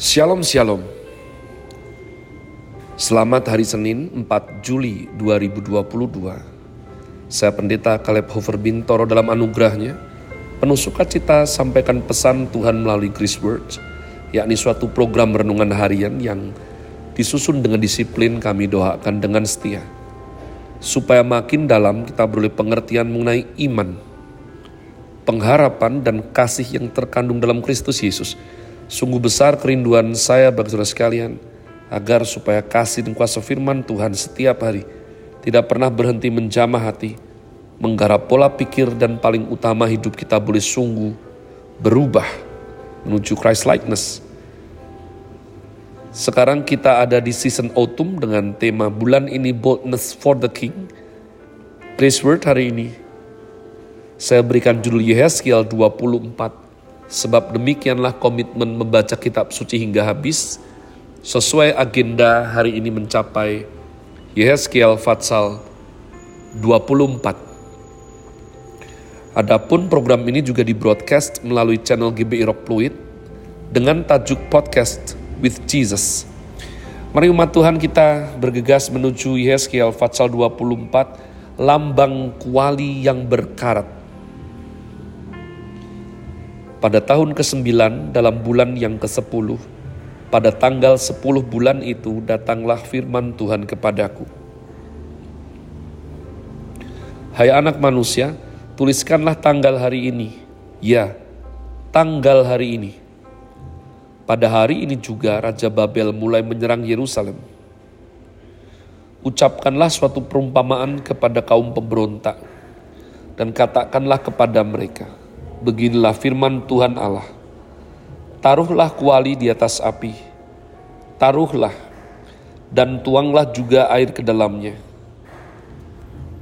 Shalom Shalom. Selamat hari Senin 4 Juli 2022 Saya Pendeta Caleb Hofer Bintoro dalam anugerahnya Penuh sukacita sampaikan pesan Tuhan melalui Grace Words yakni suatu program renungan harian yang disusun dengan disiplin kami doakan dengan setia. Supaya makin dalam kita beroleh pengertian mengenai iman pengharapan dan kasih yang terkandung dalam Kristus Yesus Sungguh besar kerinduan saya bagi saudara sekalian, agar supaya kasih dan kuasa firman Tuhan setiap hari tidak pernah berhenti menjamah hati, menggarap pola pikir dan paling utama hidup kita boleh sungguh berubah menuju Christ likeness. Sekarang kita ada di season autumn dengan tema bulan ini boldness for the king. Praise word hari ini. Saya berikan judul Yehezkiel 24 Sebab demikianlah komitmen membaca kitab suci hingga habis, sesuai agenda hari ini mencapai Yehezkiel Fatsal 24. Adapun program ini juga di broadcast melalui channel GBI Rock Fluid dengan tajuk podcast with Jesus. Mari umat Tuhan kita bergegas menuju Yehezkiel Fatsal 24, lambang kuali yang berkarat pada tahun ke-9 dalam bulan yang ke-10, pada tanggal 10 bulan itu datanglah firman Tuhan kepadaku. Hai anak manusia, tuliskanlah tanggal hari ini. Ya, tanggal hari ini. Pada hari ini juga Raja Babel mulai menyerang Yerusalem. Ucapkanlah suatu perumpamaan kepada kaum pemberontak dan katakanlah kepada mereka, Beginilah firman Tuhan Allah. Taruhlah kuali di atas api. Taruhlah dan tuanglah juga air ke dalamnya.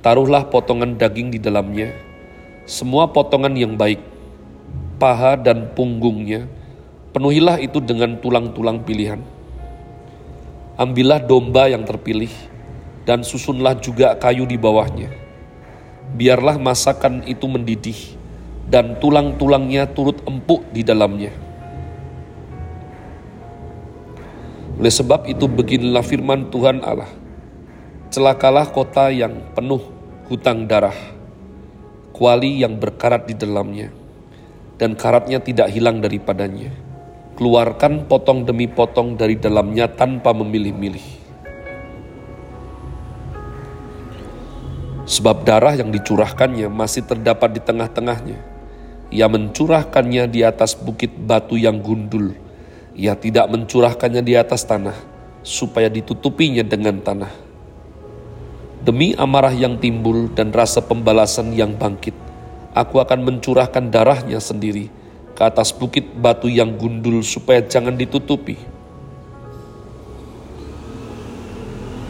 Taruhlah potongan daging di dalamnya, semua potongan yang baik, paha dan punggungnya, penuhilah itu dengan tulang-tulang pilihan. Ambillah domba yang terpilih, dan susunlah juga kayu di bawahnya. Biarlah masakan itu mendidih, dan tulang-tulangnya turut empuk di dalamnya. Oleh sebab itu beginilah firman Tuhan Allah. Celakalah kota yang penuh hutang darah, kuali yang berkarat di dalamnya, dan karatnya tidak hilang daripadanya. Keluarkan potong demi potong dari dalamnya tanpa memilih-milih. Sebab darah yang dicurahkannya masih terdapat di tengah-tengahnya ia mencurahkannya di atas bukit batu yang gundul. Ia tidak mencurahkannya di atas tanah, supaya ditutupinya dengan tanah. Demi amarah yang timbul dan rasa pembalasan yang bangkit, aku akan mencurahkan darahnya sendiri ke atas bukit batu yang gundul supaya jangan ditutupi.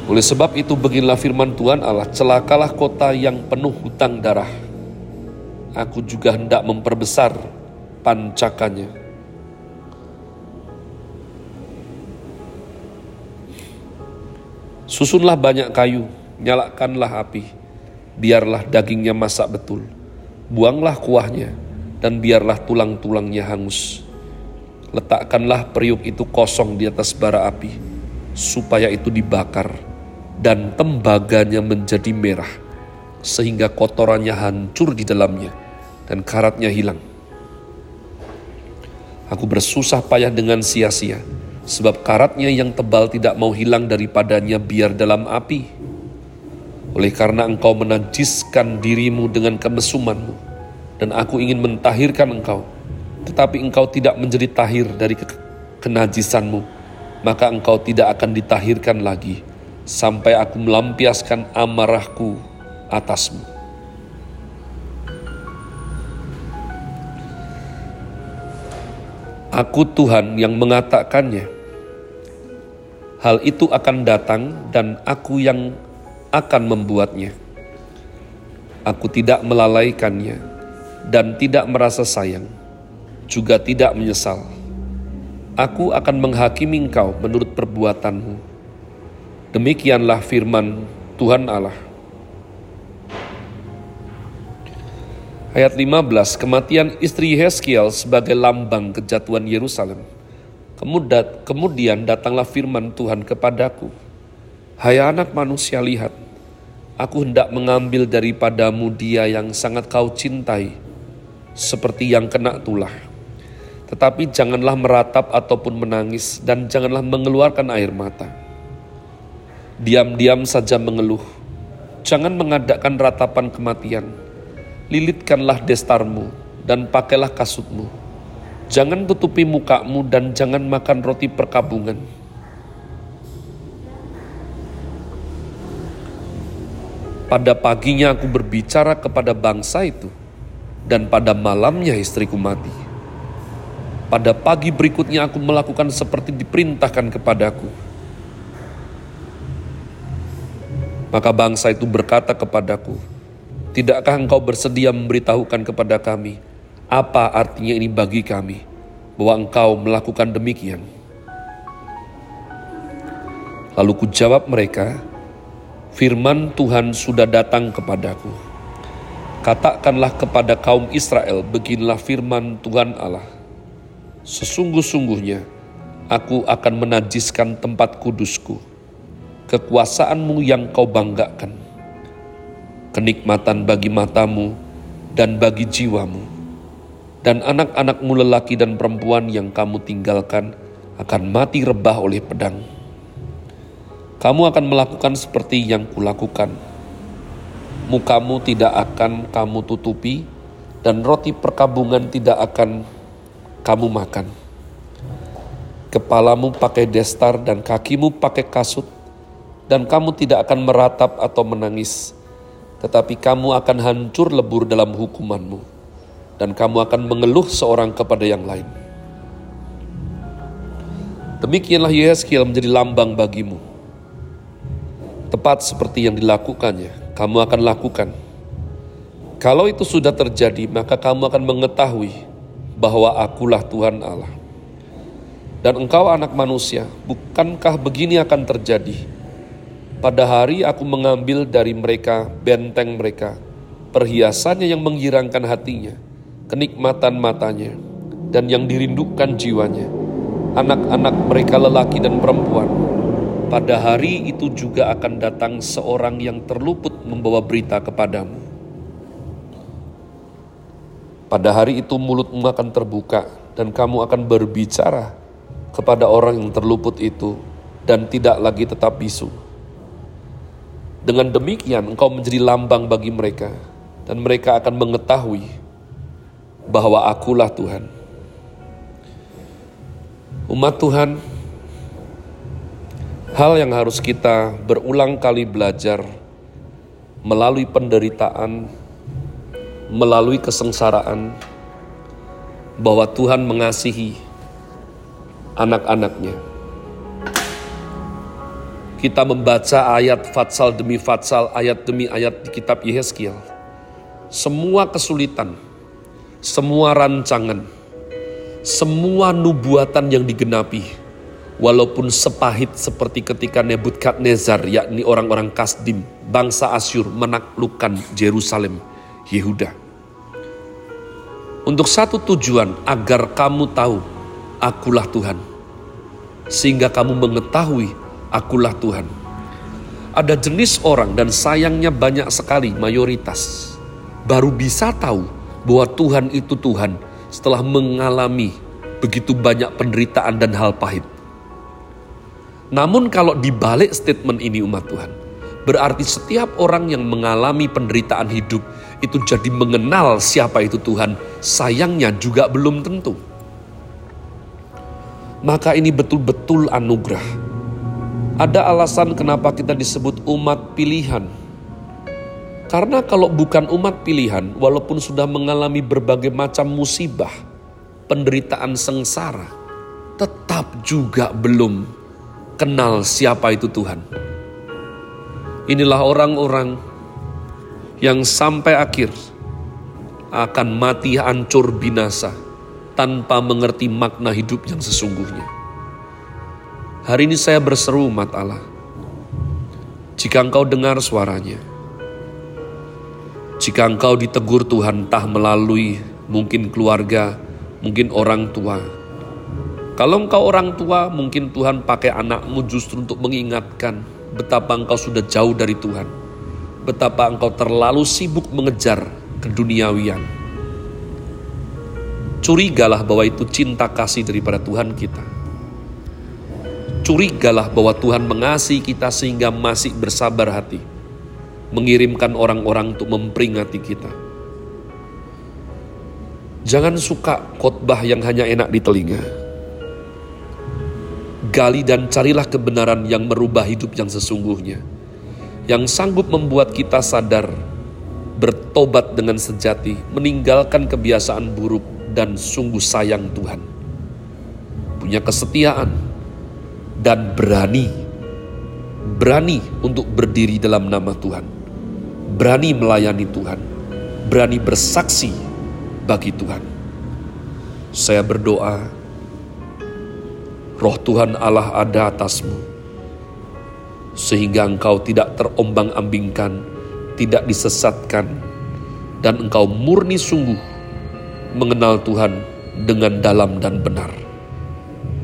Oleh sebab itu beginilah firman Tuhan Allah, celakalah kota yang penuh hutang darah aku juga hendak memperbesar pancakannya. Susunlah banyak kayu, nyalakanlah api, biarlah dagingnya masak betul. Buanglah kuahnya, dan biarlah tulang-tulangnya hangus. Letakkanlah periuk itu kosong di atas bara api, supaya itu dibakar, dan tembaganya menjadi merah, sehingga kotorannya hancur di dalamnya dan karatnya hilang. Aku bersusah payah dengan sia-sia, sebab karatnya yang tebal tidak mau hilang daripadanya biar dalam api. Oleh karena engkau menajiskan dirimu dengan kemesumanmu, dan aku ingin mentahirkan engkau, tetapi engkau tidak menjadi tahir dari ke kenajisanmu, maka engkau tidak akan ditahirkan lagi, sampai aku melampiaskan amarahku atasmu. Aku Tuhan yang mengatakannya. Hal itu akan datang dan aku yang akan membuatnya. Aku tidak melalaikannya dan tidak merasa sayang, juga tidak menyesal. Aku akan menghakimi engkau menurut perbuatanmu. Demikianlah firman Tuhan Allah. Ayat 15, kematian istri Heskiel sebagai lambang kejatuhan Yerusalem. Kemudian, datanglah firman Tuhan kepadaku. Hai anak manusia lihat, aku hendak mengambil daripadamu dia yang sangat kau cintai, seperti yang kena tulah. Tetapi janganlah meratap ataupun menangis dan janganlah mengeluarkan air mata. Diam-diam saja mengeluh, jangan mengadakan ratapan kematian. Lilitkanlah destarmu dan pakailah kasutmu Jangan tutupi mukamu dan jangan makan roti perkabungan. Pada paginya aku berbicara kepada bangsa itu, dan pada malamnya istriku mati. Pada pagi berikutnya aku melakukan seperti diperintahkan kepadaku. Maka bangsa itu berkata kepadaku, Tidakkah engkau bersedia memberitahukan kepada kami apa artinya ini bagi kami bahwa engkau melakukan demikian? Lalu ku jawab mereka, firman Tuhan sudah datang kepadaku. Katakanlah kepada kaum Israel, beginilah firman Tuhan Allah. Sesungguh-sungguhnya aku akan menajiskan tempat kudusku, kekuasaanmu yang kau banggakan, kenikmatan bagi matamu dan bagi jiwamu dan anak-anakmu lelaki dan perempuan yang kamu tinggalkan akan mati rebah oleh pedang. Kamu akan melakukan seperti yang kulakukan. Mukamu tidak akan kamu tutupi, dan roti perkabungan tidak akan kamu makan. Kepalamu pakai destar dan kakimu pakai kasut, dan kamu tidak akan meratap atau menangis, tetapi kamu akan hancur lebur dalam hukumanmu dan kamu akan mengeluh seorang kepada yang lain. Demikianlah Yehezkiel menjadi lambang bagimu. Tepat seperti yang dilakukannya, kamu akan lakukan. Kalau itu sudah terjadi, maka kamu akan mengetahui bahwa akulah Tuhan Allah. Dan engkau anak manusia, bukankah begini akan terjadi? Pada hari aku mengambil dari mereka benteng mereka, perhiasannya yang menggirangkan hatinya, kenikmatan matanya, dan yang dirindukan jiwanya, anak-anak mereka lelaki dan perempuan. Pada hari itu juga akan datang seorang yang terluput membawa berita kepadamu. Pada hari itu mulutmu akan terbuka dan kamu akan berbicara kepada orang yang terluput itu dan tidak lagi tetap bisu. Dengan demikian engkau menjadi lambang bagi mereka dan mereka akan mengetahui bahwa akulah Tuhan. Umat Tuhan, hal yang harus kita berulang kali belajar melalui penderitaan, melalui kesengsaraan, bahwa Tuhan mengasihi anak-anaknya. Kita membaca ayat fatsal demi fatsal, ayat demi ayat di kitab Yehezkiel. Semua kesulitan, semua rancangan, semua nubuatan yang digenapi, walaupun sepahit seperti ketika Nebukadnezar, yakni orang-orang Kasdim, bangsa Asyur menaklukkan Jerusalem, Yehuda. Untuk satu tujuan, agar kamu tahu, akulah Tuhan. Sehingga kamu mengetahui, akulah Tuhan. Ada jenis orang dan sayangnya banyak sekali mayoritas baru bisa tahu bahwa Tuhan itu Tuhan setelah mengalami begitu banyak penderitaan dan hal pahit. Namun kalau dibalik statement ini umat Tuhan, berarti setiap orang yang mengalami penderitaan hidup itu jadi mengenal siapa itu Tuhan, sayangnya juga belum tentu. Maka ini betul-betul anugerah. Ada alasan kenapa kita disebut umat pilihan karena kalau bukan umat pilihan, walaupun sudah mengalami berbagai macam musibah, penderitaan sengsara, tetap juga belum kenal siapa itu Tuhan. Inilah orang-orang yang sampai akhir akan mati hancur binasa tanpa mengerti makna hidup yang sesungguhnya. Hari ini saya berseru umat Allah. Jika engkau dengar suaranya, jika engkau ditegur Tuhan entah melalui mungkin keluarga, mungkin orang tua, Kalau engkau orang tua, mungkin Tuhan pakai anakmu justru untuk mengingatkan betapa engkau sudah jauh dari Tuhan. Betapa engkau terlalu sibuk mengejar keduniawian. Curigalah bahwa itu cinta kasih daripada Tuhan kita. Curigalah bahwa Tuhan mengasihi kita sehingga masih bersabar hati. Mengirimkan orang-orang untuk memperingati kita. Jangan suka khotbah yang hanya enak di telinga gali dan carilah kebenaran yang merubah hidup yang sesungguhnya, yang sanggup membuat kita sadar, bertobat dengan sejati, meninggalkan kebiasaan buruk, dan sungguh sayang Tuhan. Punya kesetiaan dan berani, berani untuk berdiri dalam nama Tuhan, berani melayani Tuhan, berani bersaksi bagi Tuhan. Saya berdoa roh Tuhan Allah ada atasmu, sehingga engkau tidak terombang-ambingkan, tidak disesatkan, dan engkau murni sungguh mengenal Tuhan dengan dalam dan benar.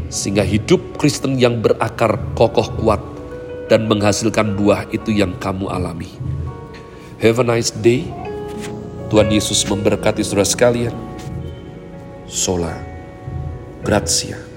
Sehingga hidup Kristen yang berakar kokoh kuat dan menghasilkan buah itu yang kamu alami. Have a nice day. Tuhan Yesus memberkati saudara sekalian. Sola. Grazie.